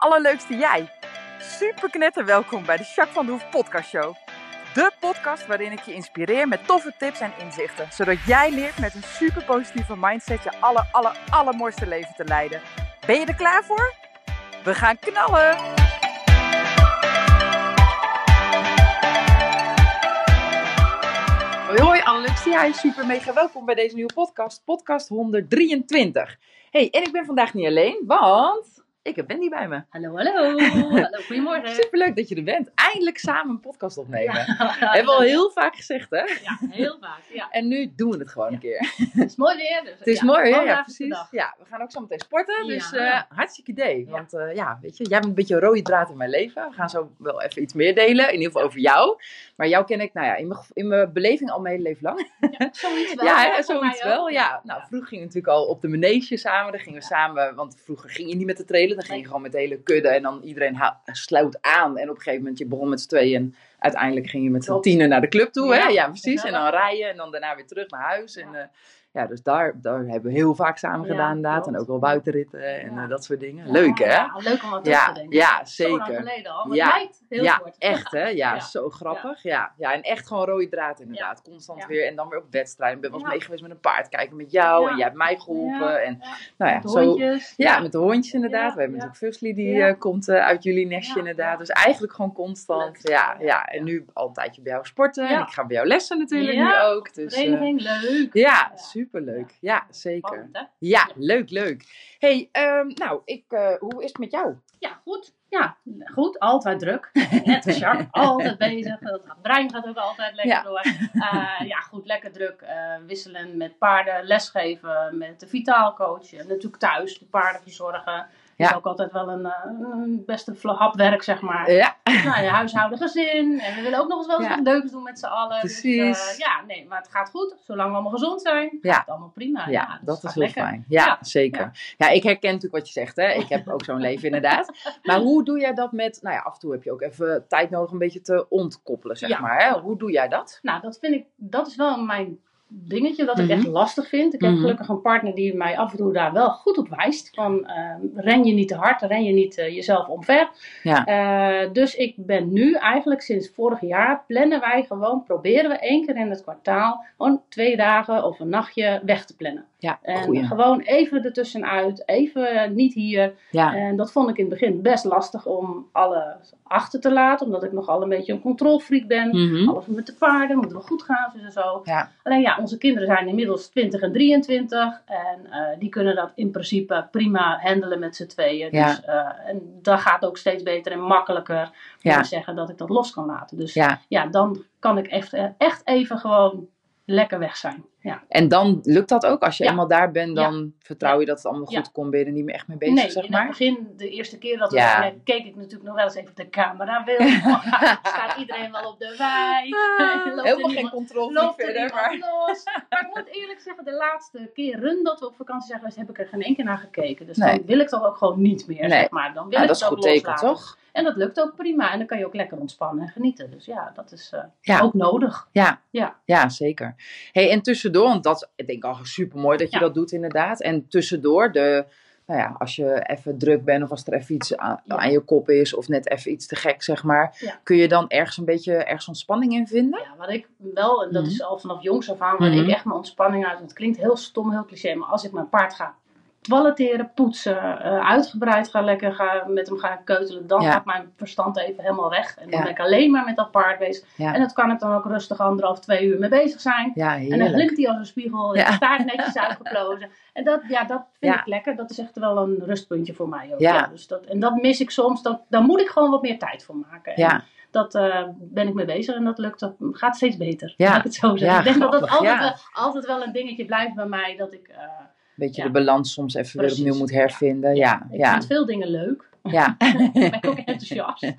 allerleukste jij. Super knetter welkom bij de Jacques van de Hoef podcast show. De podcast waarin ik je inspireer met toffe tips en inzichten. Zodat jij leert met een super positieve mindset je aller, aller, allermooiste leven te leiden. Ben je er klaar voor? We gaan knallen! Hoi hoi, Annelux. Ja, super mega welkom bij deze nieuwe podcast, podcast 123. Hey, en ik ben vandaag niet alleen, want ik heb Wendy bij me. Hallo, hallo. hallo, goedemorgen. Superleuk dat je er bent. Eindelijk samen een podcast opnemen. Ja, Hebben we al heel vaak gezegd, hè? Ja, heel vaak. Ja. En nu doen we het gewoon een keer. Het is mooi weer. Dus, Het is mooi, hè? Ja, precies. Ja, we gaan ook zo meteen sporten. Dus eh, hartstikke idee. Want eh, ja, weet je, jij bent een beetje een rode draad in mijn leven. We gaan zo wel even iets meer delen. In ieder geval over jou. Maar jou ken ik, nou ja, in mijn, in mijn beleving al mijn hele leven lang. Ja, zoiets wel. ja, hè, zoiets wel. Ja. Nou, vroeger gingen we natuurlijk al op de manege samen. Dan gingen we samen, want vroeger ging je niet met de trailer. Dan ging je gewoon met de hele kudde. En dan iedereen sloot aan. En op een gegeven moment, je begon met z'n tweeën. En uiteindelijk ging je met z'n tienen naar de club toe. hè? Ja, Ja, precies. En dan rijden. En dan daarna weer terug naar huis. En, Ja. dus daar, daar hebben we heel vaak samen Ja, gedaan inderdaad. En ook wel buitenritten en Ja. eh, dat soort dingen. Leuk hè? Ja, leuk om wat terug te denken. ja, Zo lang zeker. geleden al, maar Ja. lijkt heel ja, kort. echt hè? Ja, zo grappig. Ja. Ja. en echt gewoon rode draad inderdaad. Constant weer. En dan weer op wedstrijden. Ik ben wel eens mee geweest met een paard kijken met jou. En jij hebt mij geholpen. Ja. En nou ja, De zo. hondjes. Ja, met de hondjes inderdaad. We hebben natuurlijk Fusli die eh, komt eh, uit jullie nestje inderdaad. Dus eigenlijk gewoon constant. Ja, ja, en nu al een tijdje bij jou sporten. En ik ga bij jou lessen natuurlijk nu ook. Dus, Vereniging, leuk. ja, Ja. Superleuk. Ja, zeker. Spannend, hè? Ja, leuk, leuk. hey, ehm, nou, ik, eh, hoe is het met jou? Ja, goed. Ja, goed. Altijd druk. Net als Jacques. Altijd bezig. Het brein gaat ook altijd lekker Ja. door. Eh, ja, goed. Lekker druk. eh, wisselen met paarden. Lesgeven met de vitaalcoach. Natuurlijk thuis de paarden verzorgen. Ja. is ook altijd wel een, eh, een beste hapwerk, zeg maar. Ja, Nou, je huishouden, gezin. En we willen ook nog eens wel eens Ja. wat leuks doen met z'n allen. Dus, eh, ja, nee, maar het gaat goed. Zolang we allemaal gezond zijn, Ja. gaat het allemaal prima. ja, dat is heel lekker. fijn. Ja, Ja. zeker. Ja. ik herken natuurlijk wat je zegt. Hè. Ik heb ook zo'n leven inderdaad. Maar hoe doe jij dat met, nou ja, af en toe heb je ook even tijd nodig een beetje te ontkoppelen, zeg Ja. maar. Hè? Hoe doe jij dat? Nou, dat vind ik, dat is wel mijn dingetje dat ik Mhm. echt lastig vind. Ik heb Mhm. gelukkig een partner die mij af en toe daar wel goed op wijst. Van eh, ren je niet te hard, ren je niet eh, jezelf omver. Ja. Eh, dus ik ben nu eigenlijk sinds vorig jaar plannen wij gewoon, proberen we één keer in het kwartaal gewoon twee dagen of een nachtje weg te plannen. Ja, En goeie. gewoon even ertussenuit, even niet hier. Ja, En dat vond ik in het begin best lastig om alles achter te laten, omdat ik nogal een beetje een controlfreak ben. Mhm. Alles met de paarden, moet wel goed gaan, dus en zo. ja. Alleen ja, onze kinderen zijn inmiddels 20 en 23. En eh, die kunnen dat in principe prima handelen met z'n tweeën. Ja. Dus, eh, en dat gaat ook steeds beter en makkelijker. Ja. Ja. zeggen dat ik dat los kan laten. Dus ja, ja. dan kan ik echt, eh, echt even gewoon lekker weg zijn. Ja. En dan lukt dat ook? Als je Ja. eenmaal daar bent, dan vertrouw je dat het allemaal goed komt. Ben je er niet meer echt mee bezig, nee, zeg in maar? het begin, de eerste keer dat we gingen, keek ik natuurlijk nog wel eens even op de camera. Wil, staat iedereen wel op de er Ah, Helemaal geen controle loopt er verder, maar... los. Maar ik moet eerlijk zeggen, de laatste keren dat we op vakantie zijn geweest, heb ik er geen één keer naar gekeken. Dus Nee. dan wil ik toch ook gewoon niet meer, Nee. zeg maar. Dan wil Ja, ik dat is goed teken, toch? En dat lukt ook prima. En dan kan je ook lekker ontspannen en genieten. Dus ja, dat is eh, ook nodig. Ja, Ja. ja zeker. Hey, en tussendoor, want dat ik denk al super mooi dat je Ja. dat doet inderdaad. En tussendoor, de, nou ja, als je even druk bent of als er even iets aan, Ja. aan je kop is of net even iets te gek, zeg maar. Ja. Kun je dan ergens een beetje ergens ontspanning in vinden? Ja, wat ik wel, en dat Mhm. is al vanaf jongs af aan, waar Mhm. ik echt mijn ontspanning uit. Het klinkt heel stom, heel cliché, maar als ik mijn paard ga toiletteren, poetsen, eh, uitgebreid ga lekker ga, met hem gaan keutelen, dan Ja. gaat mijn verstand even helemaal weg. En dan Ja. ben ik alleen maar met dat paard bezig. Ja, En dat kan ik dan ook rustig anderhalf, twee uur mee bezig zijn. En dan blinkt hij als een spiegel, Ja. staart netjes uitgeplozen. En dat, ja, dat vind ik lekker. Dat is echt wel een rustpuntje voor mij ook. Dus dat, en dat mis ik soms. Dat, daar moet ik gewoon wat meer tijd voor maken. En dat eh, ben ik mee bezig en dat lukt. Dat gaat steeds beter. Ja. Laat ik het zo zeggen. Ja, ik denk dat dat altijd, ja. wel, altijd wel een dingetje blijft bij mij. Dat ik, eh, beetje Ja. de balans soms even Precies. weer opnieuw moet hervinden. Ja, ik ja, vind veel dingen leuk. ja. ik ben ook enthousiast.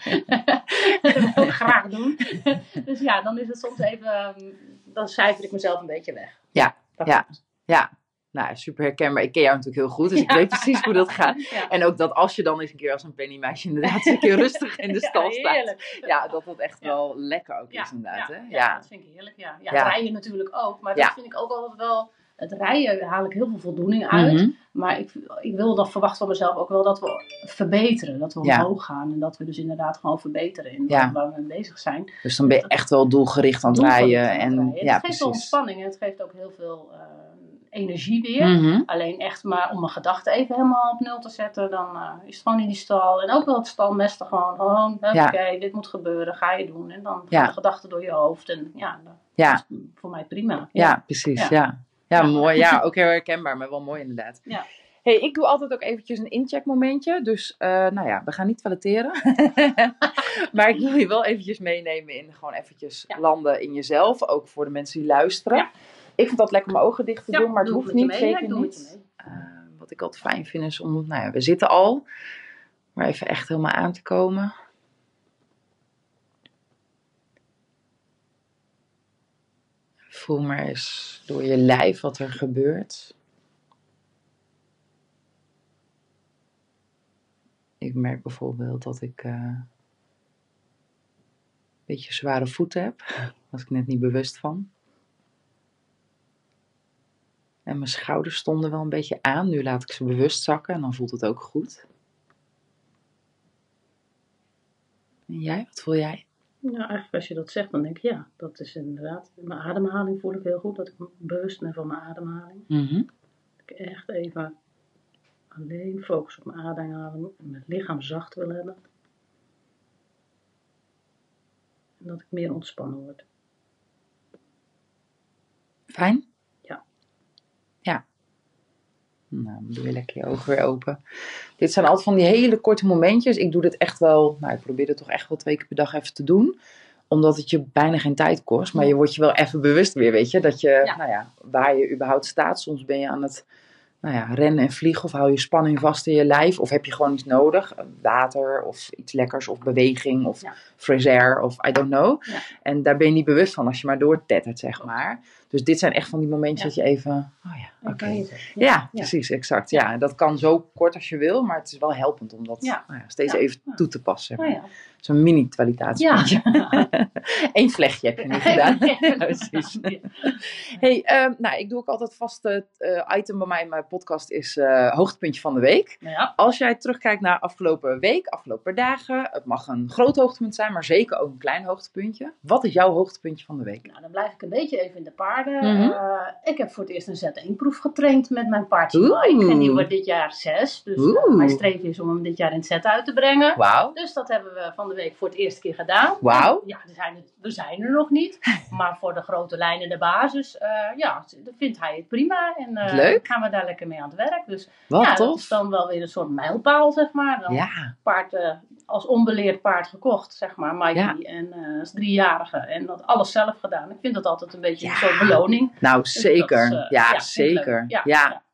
dat wil ik ook graag doen. dus ja, dan is het soms even... ehm, dan cijfer ik mezelf een beetje weg. Ja, Dat ja. ja. Nou, super herkenbaar. Ik ken jou natuurlijk heel goed, dus ik weet precies hoe dat gaat. Ja. En ook dat als je dan eens een keer als een pennymeisje inderdaad een keer rustig in de stal staat. Ja, dat dat echt wel lekker ook Ja, is inderdaad. hè? ja, dat vind ik heerlijk. Ja, ja, rijden natuurlijk ook. Maar dat vind ik ook altijd wel het rijden haal ik heel veel voldoening uit. Mhm. Maar ik, ik wil dat verwacht van mezelf ook wel dat we verbeteren. Dat we Ja. omhoog gaan. En dat we dus inderdaad gewoon verbeteren in Ja. waar we mee bezig zijn. Dus dan ben je echt wel doelgericht aan het rijden. aan het En, rijden. ja, het geeft wel ontspanning en het geeft ook heel veel eh, energie weer. Mhm. Alleen echt maar om mijn gedachten even helemaal op nul te zetten, dan eh, is het gewoon in die stal. En ook wel het stalmesten gewoon, gewoon oké, dit moet gebeuren, ga je doen. En dan gaan de gedachten door je hoofd. En ja, dat is voor mij prima. Ja, precies. Ja. Ja. Mooi. Ja, ook heel herkenbaar, maar wel mooi inderdaad. Ja. Hey, ik doe altijd ook eventjes een incheckmomentje. Dus, eh, nou ja, we gaan niet toiletteren. maar ik wil je wel eventjes meenemen in gewoon eventjes Ja. landen in jezelf. Ook voor de mensen die luisteren. Ja. Ik vind dat lekker mijn ogen dicht te Ja, doen, maar het hoeft niet. mee. Zeker doe niet. Eh, wat ik altijd fijn vind is om, nou ja, we zitten al. Maar even echt helemaal aan te komen. Voel maar eens door je lijf wat er gebeurt. Ik merk bijvoorbeeld dat ik eh, een beetje zware voeten heb. Daar was ik net niet bewust van. En mijn schouders stonden wel een beetje aan. Nu laat ik ze bewust zakken en dan voelt het ook goed. En jij, wat voel jij? Ja, eigenlijk als je dat zegt, dan denk ik ja, dat is inderdaad. Mijn ademhaling voel ik heel goed, dat ik bewust ben van mijn ademhaling. Mhm. Dat ik echt even alleen focus op mijn ademhaling en mijn lichaam zacht wil hebben. En dat ik meer ontspannen word. Fijn? Ja. Ja. Nou, dan doe je lekker je ogen weer open. Dit zijn altijd van die hele korte momentjes. Ik doe dit echt wel, nou, ik probeer het toch echt wel twee keer per dag even te doen. Omdat het je bijna geen tijd kost. Maar je wordt je wel even bewust weer, weet je. Dat je, Ja. nou ja, waar je überhaupt staat. Soms ben je aan het, nou ja, rennen en vliegen. Of hou je spanning vast in je lijf. Of heb je gewoon iets nodig. Water of iets lekkers. Of beweging. Of Ja. Of I don't know. Ja. En daar ben je niet bewust van als je maar doortettert, zeg maar. Dus dit zijn echt van die momentjes Ja. dat je even, oh ja, oké. Ja, precies, exact. Ja. dat kan zo kort als je wil, maar het is wel helpend om dat nou ja, steeds even toe te passen. Ja. Zo'n mini-twalitatie. Ja. Eén vlechtje heb je nu gedaan. Precies. Hey, ehm, nou, ik doe ook altijd vast het eh, item bij mij in mijn podcast is eh, hoogtepuntje van de week. Ja. Als jij terugkijkt naar afgelopen week, afgelopen dagen, het mag een groot hoogtepunt zijn, maar zeker ook een klein hoogtepuntje. Wat is jouw hoogtepuntje van de week? Nou, dan blijf ik een beetje even in de paarden. Mhm. Eh, ik heb voor het eerst een Z1-proef getraind met mijn paardje Oeh. Mike. En die wordt dit jaar zes. Dus mijn streven is om hem dit jaar in het Z uit te brengen. Wauw. Dus dat hebben we van de week voor het eerste keer gedaan. Wauw. Ja, er zijn, er zijn er nog niet. Maar voor de grote lijnen, de basis, eh, ja, vindt hij het prima. En eh, Leuk. gaan we daar lekker mee aan het werk. Dus Wat ja, dat is dan wel weer een soort mijlpaal, zeg maar. Dan Ja, paard eh, als onbeleerd paard gekocht, zeg maar, Mikey. En als driejarige. En dat alles zelf gedaan. Ik vind dat altijd een beetje Ja. een soort beloning. nou Dus zeker. is, ja, zeker. Ja,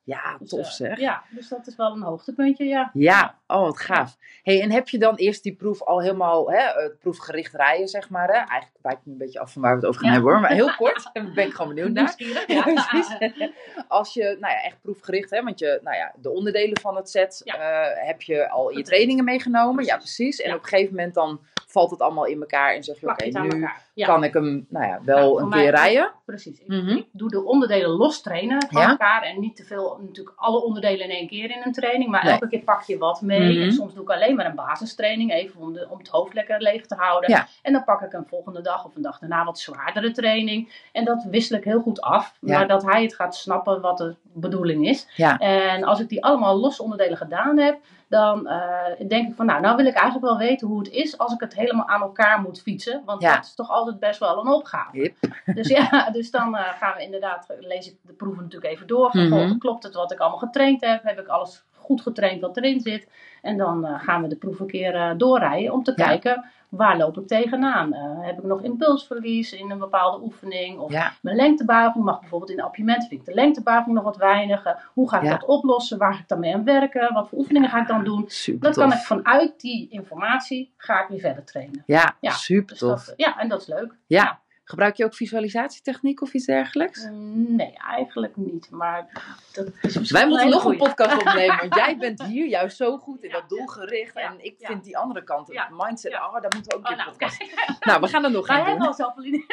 Ja. Dus, tof eh, zeg. Ja, dus dat is wel een hoogtepuntje, ja. Ja, oh wat gaaf. Hey, en heb je dan eerst die proef al helemaal, hè, het proefgericht rijden, zeg maar. Hè? Eigenlijk wijkt me een beetje af van waar we het over gaan Ja. hebben hoor. Maar heel kort, daar ben ik gewoon benieuwd naar. Ja. Als je, nou ja, echt proefgericht, hè, want je, nou ja, de onderdelen van het set eh, heb je al in je trainingen meegenomen. Ja, precies. En op een gegeven moment dan valt het allemaal in elkaar en zeg je, oké, nu kan ik hem, nou ja, wel Nou, een keer rijden. Precies. Mhm. ik doe de onderdelen los trainen van elkaar. En niet te veel, natuurlijk alle onderdelen in één keer in een training. Maar Nee. elke keer pak je wat mee. Mhm. En soms doe ik alleen maar een basistraining. Even om, de, om het hoofd lekker leeg te houden. Ja. En dan pak ik een volgende dag of een dag daarna wat zwaardere training. En dat wissel ik heel goed af. Ja. Maar dat hij het gaat snappen wat de bedoeling is. Ja. En als ik die allemaal los onderdelen gedaan heb. Dan eh, denk ik van nou, nou wil ik eigenlijk wel weten hoe het is als ik het helemaal aan elkaar moet fietsen. Want Ja. dat is toch altijd best wel een opgave. Dus ja, dus dan eh, gaan we inderdaad, lees ik de proeven natuurlijk even door. Van, Mhm. klopt het wat ik allemaal getraind heb? Heb ik alles goed getraind wat erin zit? En dan eh, gaan we de proef een keer eh, doorrijden om te Ja. kijken waar loop ik tegenaan. Eh, heb ik nog impulsverlies in een bepaalde oefening? Of Ja, mijn lengtebuiging mag bijvoorbeeld in appiëment, vind ik de lengtebuiging nog wat weinig. Hoe ga ik Ja. dat oplossen? Waar ga ik dan mee aan werken? Wat voor oefeningen ga ik dan doen? super Dat kan ik vanuit die informatie, ga ik weer verder trainen. Ja, Ja, super Dus tof. dat, ja, en dat is leuk. Ja. Gebruik je ook visualisatietechniek of iets dergelijks? Mm, Nee, eigenlijk niet. Maar dat is Wij moeten nog een podcast opnemen, want jij bent hier juist zo goed in Ja, dat doelgericht. ja, en ik ja. vind die andere kant, het mindset, oh, daar moeten we ook Oh, een nou, podcast. kijk. Nou, we gaan er nog een doen.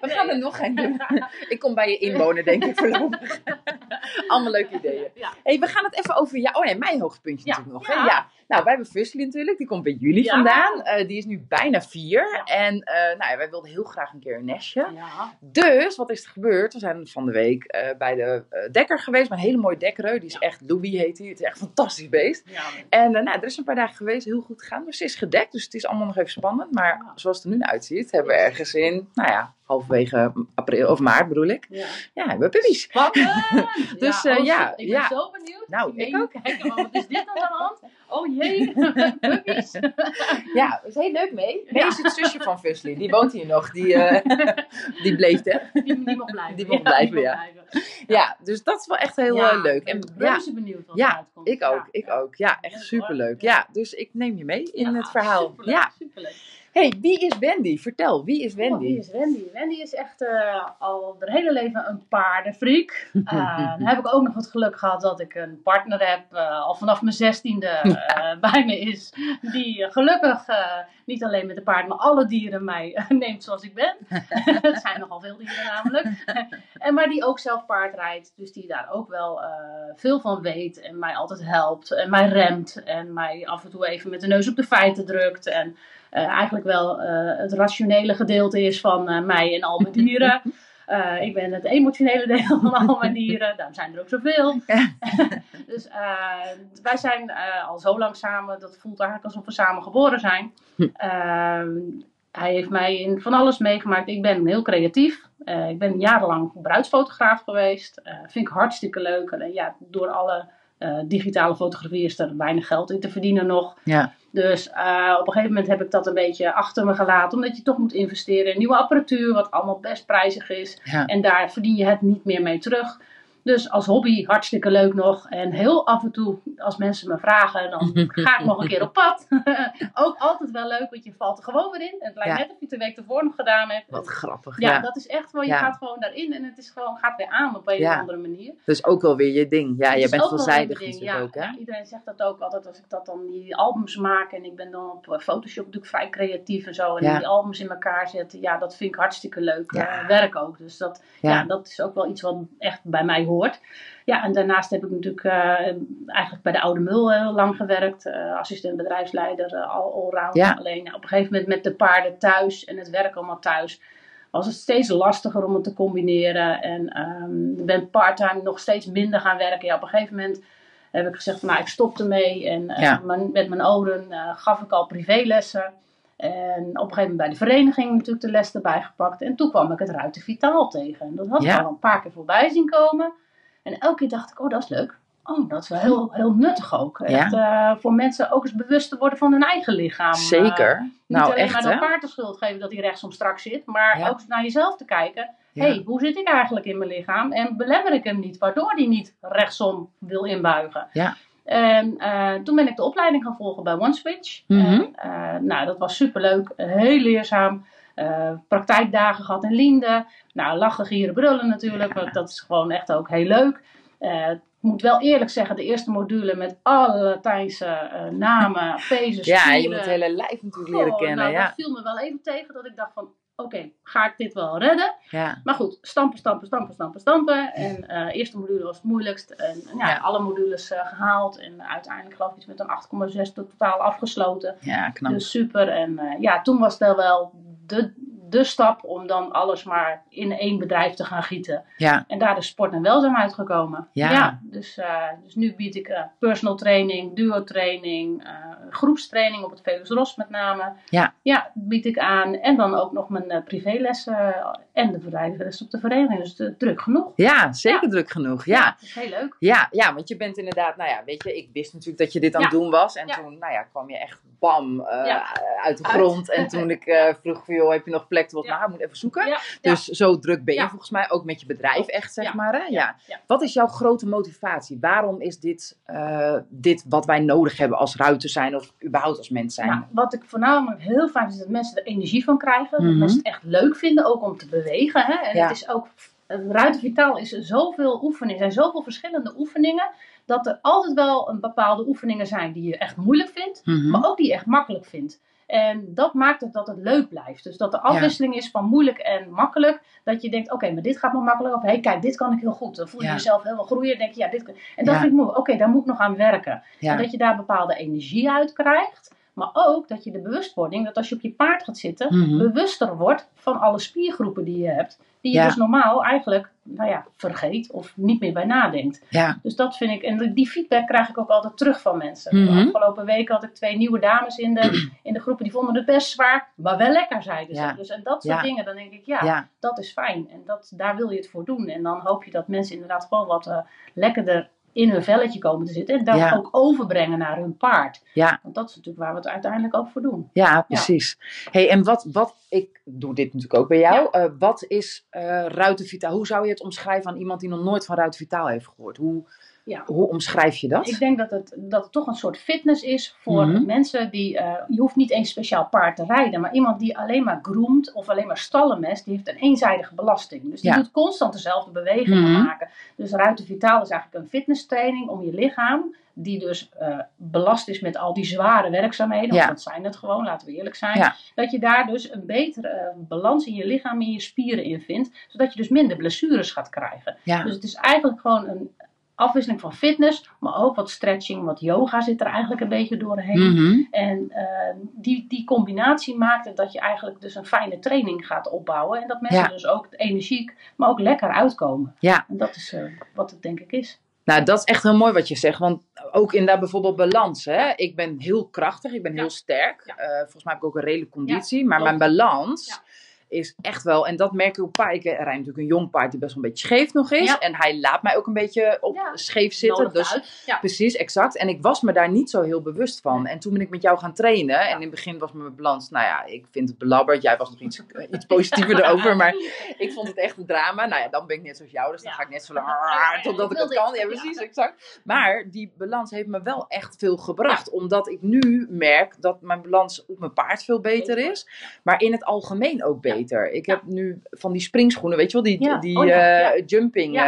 We gaan er nog een doen. Ik kom bij je inwonen, denk ik, voorlopig. allemaal leuke ideeën. Hey, we gaan het even over... Ja, oh nee, mijn hoogtepuntje natuurlijk nog. Hè? Ja. Nou, wij hebben Fusli natuurlijk. Die komt bij jullie Ja. vandaan. Eh, die is nu bijna vier. Ja. En eh, nou ja, wij wilden heel graag een keer een nestje. Ja. Dus, wat is er gebeurd? We zijn van de week eh, bij de dekker geweest. Met een hele mooie dekkereu. Die is echt, Louis heet hij. Het is echt een fantastisch beest. En nou, er is een paar dagen geweest, heel goed gegaan. Dus ze is gedekt, dus het is allemaal nog even spannend. Maar zoals het er nu uitziet, hebben we ergens in, nou ja, halverwege april of maart bedoel ik. Ja. Ja, hebben we puppies. Spannend! Dus, ja, eh, oh, ja, ik ben ja. zo benieuwd. Nou, ik mee Kijken, maar wat is dit dan aan de hand? Oh jee, puppies. Ja, dat is heel leuk mee. Mee Ja. is het zusje van Fusli, die woont hier nog. Die, eh, die bleef er. Die, die mag blijven. Die mag blijven, ja. blijven. Ja, dus dat is wel echt heel Ja, eh, leuk. Ik ben En, ja, benieuwd wat Ja, eruit komt. ik ook, ik ook. Ja, echt Leuk, superleuk. Ja, dus ik neem je mee in Ja, het verhaal. Superleuk, Ja. superleuk. Hey, wie is Wendy? Vertel, wie is Oh, wie Wendy? is Wendy? Wendy is echt eh, al haar hele leven een paardenfreak. Eh, dan heb ik ook nog het geluk gehad dat ik een partner heb, eh, al vanaf mijn zestiende bij me is. Die gelukkig niet alleen met de paard, maar alle dieren mij neemt zoals ik ben. Het zijn nogal veel dieren namelijk. en maar die ook zelf paard rijdt. Dus die daar ook wel veel van weet. En mij altijd helpt. En mij remt. En mij af en toe even met de neus op de feiten drukt. En eigenlijk wel eh, het rationele gedeelte is van eh, mij en al mijn dieren. Eh, ik ben het emotionele deel van al mijn dieren. Daarom zijn er ook zoveel. dus eh, wij zijn eh, al zo lang samen. Dat voelt eigenlijk alsof we samen geboren zijn. Ehm, hij heeft mij in van alles meegemaakt. Ik ben heel creatief. Eh, ik ben jarenlang bruidsfotograaf geweest. Eh, vind ik hartstikke leuk. En ja, door alle eh, digitale fotografie is er weinig geld in te verdienen nog. Ja, Dus eh, op een gegeven moment heb ik dat een beetje achter me gelaten. Omdat je toch moet investeren in nieuwe apparatuur, wat allemaal best prijzig is. ja. En daar verdien je het niet meer mee terug. Dus als hobby hartstikke leuk nog. En heel af en toe, als mensen me vragen, dan ga ik nog een keer op pad. Ook altijd wel leuk, want je valt er gewoon weer in. Het lijkt Ja. net of je het de week ervoor nog gedaan hebt. Wat grappig. ja, Ja, dat is echt wel, je Ja. gaat gewoon daarin en het is gewoon, gaat weer aan op een of andere manier. Dus ook wel weer je ding. Ja, je bent veelzijdig natuurlijk ook, hè? Iedereen zegt dat ook altijd als ik dat dan die albums maak en ik ben dan op eh, Photoshop natuurlijk vrij creatief en zo en die albums in elkaar zetten. Ja, dat vind ik hartstikke leuk eh, werk ook. Dus dat, ja. Ja. dat is ook wel iets wat echt bij mij hoort. Ja, en daarnaast heb ik natuurlijk eh, eigenlijk bij de Oude Mul heel lang gewerkt. eh, assistent bedrijfsleider, eh, al allround. Ja. Alleen ja, op een gegeven moment met de paarden thuis en het werk allemaal thuis was het steeds lastiger om het te combineren. En ik ben parttime nog steeds minder gaan werken. Ja, op een gegeven moment heb ik gezegd van nou, ik stop ermee. En eh, Ja. met mijn oren eh, gaf ik al privélessen. En op een gegeven moment bij de vereniging natuurlijk de les erbij gepakt. En toen kwam ik het Ruiten Vitaal tegen. En dat had ik Ja. al een paar keer voorbij zien komen. En elke keer dacht ik, oh dat is leuk. Oh, dat is wel heel, heel nuttig ook. Echt, eh, voor mensen ook eens bewust te worden van hun eigen lichaam. Eh, Zeker. niet nou, alleen echt, maar een paard de schuld geven dat hij rechtsom strak zit, maar Ja. ook naar jezelf te kijken. Ja. hey, hoe zit ik eigenlijk in mijn lichaam? En belemmer ik hem niet, waardoor hij niet rechtsom wil inbuigen. Ja. En eh, toen ben ik de opleiding gaan volgen bij OneSwitch. Mhm. En, eh, nou, dat was superleuk, heel leerzaam. Eh, praktijkdagen gehad in Liende. Nou, lachen, gieren, brullen natuurlijk. Want dat is gewoon echt ook heel leuk. Eh, ik moet wel eerlijk zeggen, de eerste module met alle Latijnse eh, namen, pezen, Ja, je moet het hele lijf natuurlijk leren kennen. nou, ja. dat viel me wel even tegen dat ik dacht van, oké, ga ik dit wel redden? Ja. Maar goed, stampen, stampen, stampen, stampen, stampen. En de eerste module was het moeilijkst. En ja, Ja. alle modules eh, gehaald. En uiteindelijk geloof ik iets met een 8,6 totaal afgesloten. ja, knap. Dus super. En ja, toen was het wel de, de stap om dan alles maar in één bedrijf te gaan gieten. Ja, En daar is sport en welzijn uitgekomen. Ja. dus, eh, dus nu bied ik eh, personal training, duo training, eh, groepstraining op het Velus Ros met name. Ja. Ja, bied ik aan. En dan ook nog mijn privélessen en de bedrijfsles op de vereniging. Dus druk genoeg. ja zeker druk genoeg. Ja. dat is heel leuk. Ja, ja, want je bent inderdaad, nou ja, weet je, ik wist natuurlijk dat je dit aan Ja. het doen was. En Ja. toen, nou ja, kwam je echt bam eh, Ja. uit de Uit. grond. En toen ik eh, vroeg van, joh, heb je nog plek? Wat, Ja. nou, moet even zoeken. Ja, Dus zo druk ben je volgens mij ook met je bedrijf echt, zeg maar. Hè? Ja. Wat is jouw grote motivatie? Waarom is dit, eh, dit wat wij nodig hebben als ruiter zijn of überhaupt als mens zijn? Nou, wat ik voornamelijk heel fijn vind, is dat mensen er energie van krijgen. Dat Mhm. mensen het echt leuk vinden, ook om te bewegen. Hè? En het is ook, Ruiten Vitaal is er zoveel oefeningen, er zijn zoveel verschillende oefeningen, dat er altijd wel een bepaalde oefeningen zijn die je echt moeilijk vindt, Mhm. maar ook die je echt makkelijk vindt. En dat maakt het dat het leuk blijft. Dus dat de afwisseling is van moeilijk en makkelijk. Dat je denkt, oké, maar dit gaat me makkelijk. Of hé, kijk, dit kan ik heel goed. Dan voel je Ja. jezelf helemaal groeien. En denk je, ja, dit kan... En dat Ja. vind ik moeilijk. Oké, daar moet ik nog aan werken. En dat je daar bepaalde energie uit krijgt. Maar ook dat je de bewustwording, dat als je op je paard gaat zitten, Mhm. bewuster wordt van alle spiergroepen die je hebt. Die je Ja. dus normaal eigenlijk, nou ja, vergeet of niet meer bij nadenkt. Ja. Dus dat vind ik, en die feedback krijg ik ook altijd terug van mensen. Mhm. De afgelopen week had ik twee nieuwe dames in de, in de groepen, die vonden het best zwaar, maar wel lekker, zeiden ze. Ja. Dus en dat soort dingen, dan denk ik, ja, Ja. dat is fijn. En dat, daar wil je het voor doen. En dan hoop je dat mensen inderdaad gewoon wat eh, lekkerder in hun velletje komen te zitten. En dat Ja. ook overbrengen naar hun paard. Ja. Want dat is natuurlijk waar we het uiteindelijk ook voor doen. Ja, precies. Hey, en wat, wat, ik doe dit natuurlijk ook bij jou. Eh, wat is eh Ruiten Vitaal? Hoe zou je het omschrijven aan iemand die nog nooit van Ruiten Vitaal heeft gehoord? Hoe, Ja. hoe omschrijf je dat? Ik denk dat het, dat het toch een soort fitness is voor Mhm. mensen die. eh, je hoeft niet eens speciaal paard te rijden, maar iemand die alleen maar groomt of alleen maar stallenmest, die heeft een eenzijdige belasting. Dus die Ja. doet constant dezelfde bewegingen Mhm. maken. Dus Ruiten Vitaal is eigenlijk een fitnesstraining om je lichaam, die dus eh, belast is met al die zware werkzaamheden, Ja. want dat zijn het gewoon, laten we eerlijk zijn. Ja. Dat je daar dus een betere eh, balans in je lichaam, in je spieren in vindt, zodat je dus minder blessures gaat krijgen. Dus het is eigenlijk gewoon een afwisseling van fitness, maar ook wat stretching, wat yoga zit er eigenlijk een beetje doorheen. Mhm. En eh, die, die combinatie maakt het dat je eigenlijk dus een fijne training gaat opbouwen. En dat mensen Ja. dus ook energiek, maar ook lekker uitkomen. Ja. En dat is eh, wat het denk ik is. Nou, dat is echt heel mooi wat je zegt. Want ook inderdaad bijvoorbeeld balans. Hè? Ik ben heel krachtig, ik ben Ja. heel sterk. Ja. Eh, volgens mij heb ik ook een redelijke conditie. maar klopt. mijn balans Ja. Is echt wel... En dat merk ik op paard. Ik rijd natuurlijk een jong paard die best wel een beetje scheef nog is. Ja. En hij laat mij ook een beetje op Ja. scheef zitten. Dus. Ja. Precies, exact. En ik was me daar niet zo heel bewust van. En toen ben ik met jou gaan trainen. En in het begin was mijn balans, nou ja, ik vind het belabberd. Jij was nog iets, eh, iets positiever erover. Maar ik vond het echt een drama. Nou ja, dan ben ik net zoals jou. Dus dan ga ik net zo lang, totdat ik het kan. Ja. precies, exact. Maar die balans heeft me wel echt veel gebracht. Omdat ik nu merk dat mijn balans op mijn paard veel beter is. Maar in het algemeen ook beter. Ik heb nu van die springschoenen, weet je wel, die, die Oh eh, jumping, eh,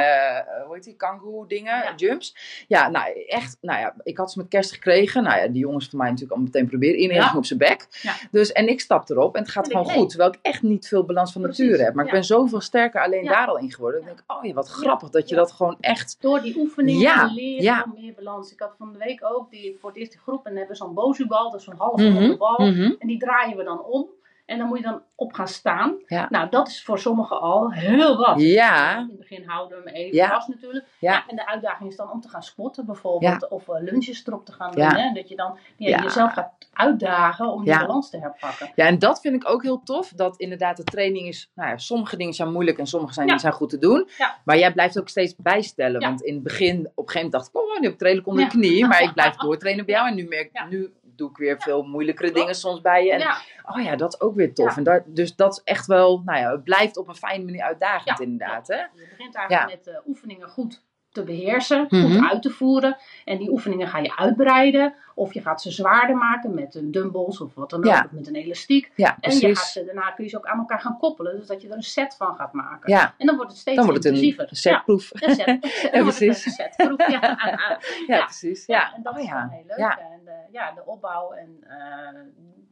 hoe heet die, kangoe dingen, jumps. Ja, nou echt, nou ja, ik had ze met kerst gekregen. Nou ja, die jongens van mij natuurlijk allemaal meteen proberen. Iedereen Ja. ging op zijn bek. Dus, en ik stap erop en het gaat En gewoon goed. Terwijl ik echt niet veel balans van Precies, nature heb. Maar ik ben zoveel sterker alleen daar al in geworden. Ik denk, oh ja, wat grappig dat je dat gewoon echt... Door die oefeningen Ja, leren ja. meer balans. Ik had van de week ook die, voor het eerst die groep en hebben zo'n bozubal, dat is zo'n halve ronde bal. mhm. En die draaien we dan om. En dan moet je dan op gaan staan. Ja. Nou, dat is voor sommigen al heel wat. Ja. In het begin houden we hem even Ja. vast natuurlijk. Ja. en de uitdaging is dan om te gaan squatten bijvoorbeeld. Of eh, lunges erop te gaan doen. Hè? Dat je dan jezelf gaat uitdagen om die balans te herpakken. Ja, en dat vind ik ook heel tof. Dat inderdaad de training is... Nou ja, sommige dingen zijn moeilijk en sommige zijn, zijn goed te doen. Ja. Maar jij blijft ook steeds bijstellen. Ja. Want in het begin, op een gegeven moment dacht ik... Oh, nu heb ik redelijk onder de knie. Maar ik blijf doortrainen bij jou. En nu merk ik... Nu doe ik weer veel moeilijkere dingen soms bij je. En oh ja, dat is ook weer tof. En daar, dus dat is echt wel... Nou ja, het blijft op een fijne manier uitdagend inderdaad. Hè? je begint eigenlijk met eh, oefeningen goed te beheersen, Mhm. goed uit te voeren. En die oefeningen ga je uitbreiden. Of je gaat ze zwaarder maken met een dumbbells of wat dan ook. Ja. Of met een elastiek. Ja, En je gaat ze, daarna kun je ze ook aan elkaar gaan koppelen. Dus dat je er een set van gaat maken. Ja, En dan wordt het steeds dan wordt het intensiever. een setproef. Ja, een set. Een set. Dan wordt het precies. een setproef. Ja. Precies. Ja, en dat oh, is gewoon heel leuk. Ja. En de, ja, de opbouw en eh,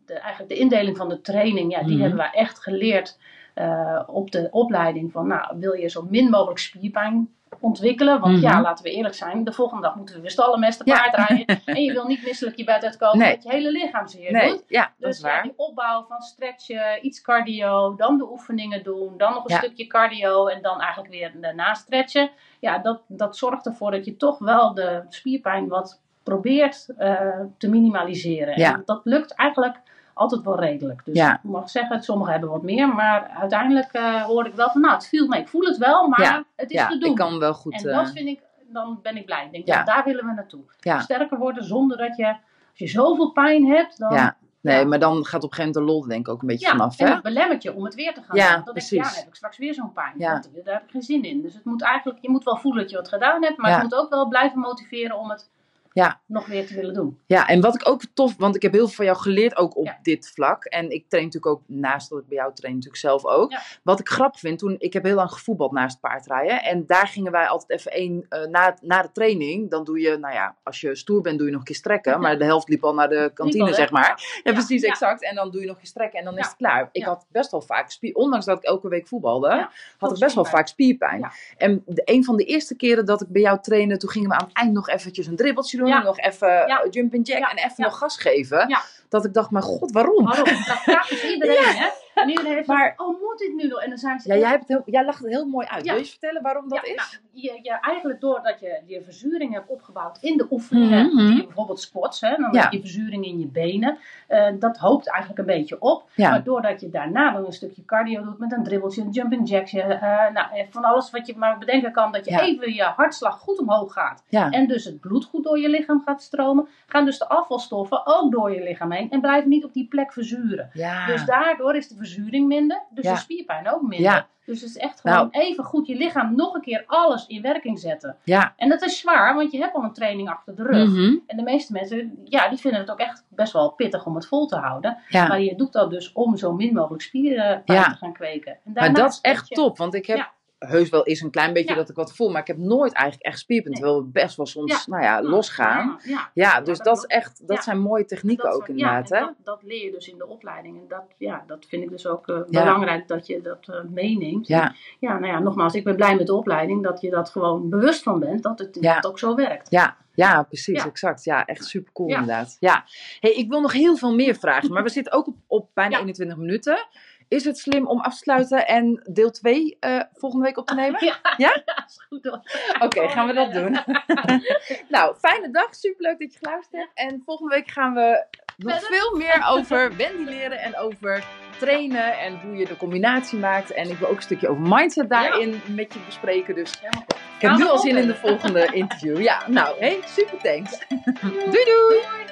de, eigenlijk de indeling van de training, ja, die Mhm. hebben we echt geleerd eh, op de opleiding. Van, nou, wil je zo min mogelijk spierpijn ontwikkelen? Want Mhm. ja, laten we eerlijk zijn, de volgende dag moeten we weer stallen met Ja. paard rijden. en je wil niet misselijk je bed uitkomen, Nee. dat je hele lichaam zeer Nee, doet. ja, Dus ja, die opbouw van stretchen, iets cardio, dan de oefeningen doen, dan nog een Ja. stukje cardio en dan eigenlijk weer daarna stretchen. Ja, dat, dat zorgt ervoor dat je toch wel de spierpijn wat probeert eh, te minimaliseren. Ja. En dat lukt eigenlijk altijd wel redelijk. Dus Ja. ik mag zeggen, sommigen hebben wat meer, maar uiteindelijk eh hoor ik wel van, nou, het viel mee. Ik voel het wel, maar Ja. het is Ja, te doen. ik kan wel goed... en eh, dat vind ik, dan ben ik blij. Ik denk, Ja. daar willen we naartoe. Sterker worden zonder dat je, als je zoveel pijn hebt, dan ja. Nee, maar dan gaat op een gegeven moment de lol denk ik ook een beetje vanaf, en hè? dat belemmert je om het weer te gaan Ja, doen. Dan denk je, ja, precies. dan heb ik straks weer zo'n pijn. Daar heb ik geen zin in. Dus het moet eigenlijk, je moet wel voelen dat je wat gedaan hebt, maar het moet ook wel blijven motiveren om het Ja. nog weer te willen doen. Ja, en wat ik ook tof, want ik heb heel veel van jou geleerd ook op Ja. dit vlak. En ik train natuurlijk ook, naast dat ik bij jou train, natuurlijk zelf ook. Ja. Wat ik grappig vind, toen, ik heb heel lang gevoetbald naast paardrijden. En daar gingen wij altijd even één, eh, na, na de training, dan doe je, nou ja, als je stoer bent doe je nog een keer strekken. Maar de helft liep al naar de kantine, al, zeg maar. Ja, precies, exact. En dan doe je nog een strekken en dan is het klaar. Ik had best wel vaak spier, ondanks dat ik elke week voetbalde, had ik best wel vaak spierpijn. En de, een van de eerste keren dat ik bij jou trainde, toen gingen we aan het eind nog eventjes een dribbeltje doen. Ja. Nog even eh, jump and jack Ja. en even nog gas geven. Dat ik dacht, maar god, waarom? Waarom? Dat vraagt dus iedereen, hè? Iedereen heeft Maar- oh, moet dit nu nog? En dan zijn ze Ja, jij, hebt heel, jij lacht het heel mooi uit. Ja. Wil je eens vertellen waarom dat Ja, is? nou, je, je, eigenlijk doordat je je verzuring hebt opgebouwd in de oefeningen, die je bijvoorbeeld squats, hè, dan heb je verzuring in je benen. eh, dat hoopt eigenlijk een beetje op. Ja. Maar doordat je daarna dan een stukje cardio doet met een dribbeltje, een jumping jackje, eh, nou, eh, van alles wat je maar bedenken kan, dat je even je hartslag goed omhoog gaat. En dus het bloed goed door je lichaam gaat stromen, gaan dus de afvalstoffen ook door je lichaam heen en blijven niet op die plek verzuren. ja. Dus daardoor is de verzuring minder, dus Ja. de spierpijn ook minder. Ja. Dus het is echt Nou. gewoon even goed je lichaam nog een keer alles in werking zetten. ja. En dat is zwaar, want je hebt al een training achter de rug. Mhm. En de meeste mensen, ja, die vinden het ook echt best wel pittig om het vol te houden. ja. Maar je doet dat dus om zo min mogelijk spieren Ja. te gaan kweken. En Maar dat is echt je- top, want ik heb. Heus wel eens een klein beetje Ja. dat ik wat voel, maar ik heb nooit eigenlijk echt spierpijn, Nee. terwijl we best wel soms, Ja. nou ja, losgaan. Ja, dus dat dat is echt, dat zijn mooie technieken Dat ook inderdaad, hè? Dat, dat leer je dus in de opleiding. En dat, ja, dat vind ik dus ook eh, belangrijk dat je dat eh, meeneemt. Ja. ja, nou ja, nogmaals, ik ben blij met de opleiding dat je dat gewoon bewust van bent, dat het inderdaad ook zo werkt. Ja, ja, precies, Ja. exact. Ja, echt super cool Ja. inderdaad. Ja. Hey, ik wil nog heel veel meer vragen, maar we zitten ook op, op bijna Ja. 21 minuten. Is het slim om af te sluiten en deel 2 volgende week op te nemen? Ja, Ja? is goed hoor. Oké, gaan we dat doen. nou, fijne dag. Superleuk dat je geluisterd hebt. En volgende week gaan we nog veel meer over Wendy leren en over trainen en hoe je de combinatie maakt. En ik wil ook een stukje over mindset daarin met je bespreken. Dus ik heb nu al zin in de volgende interview. Ja, nou, hey, super thanks. doei doei!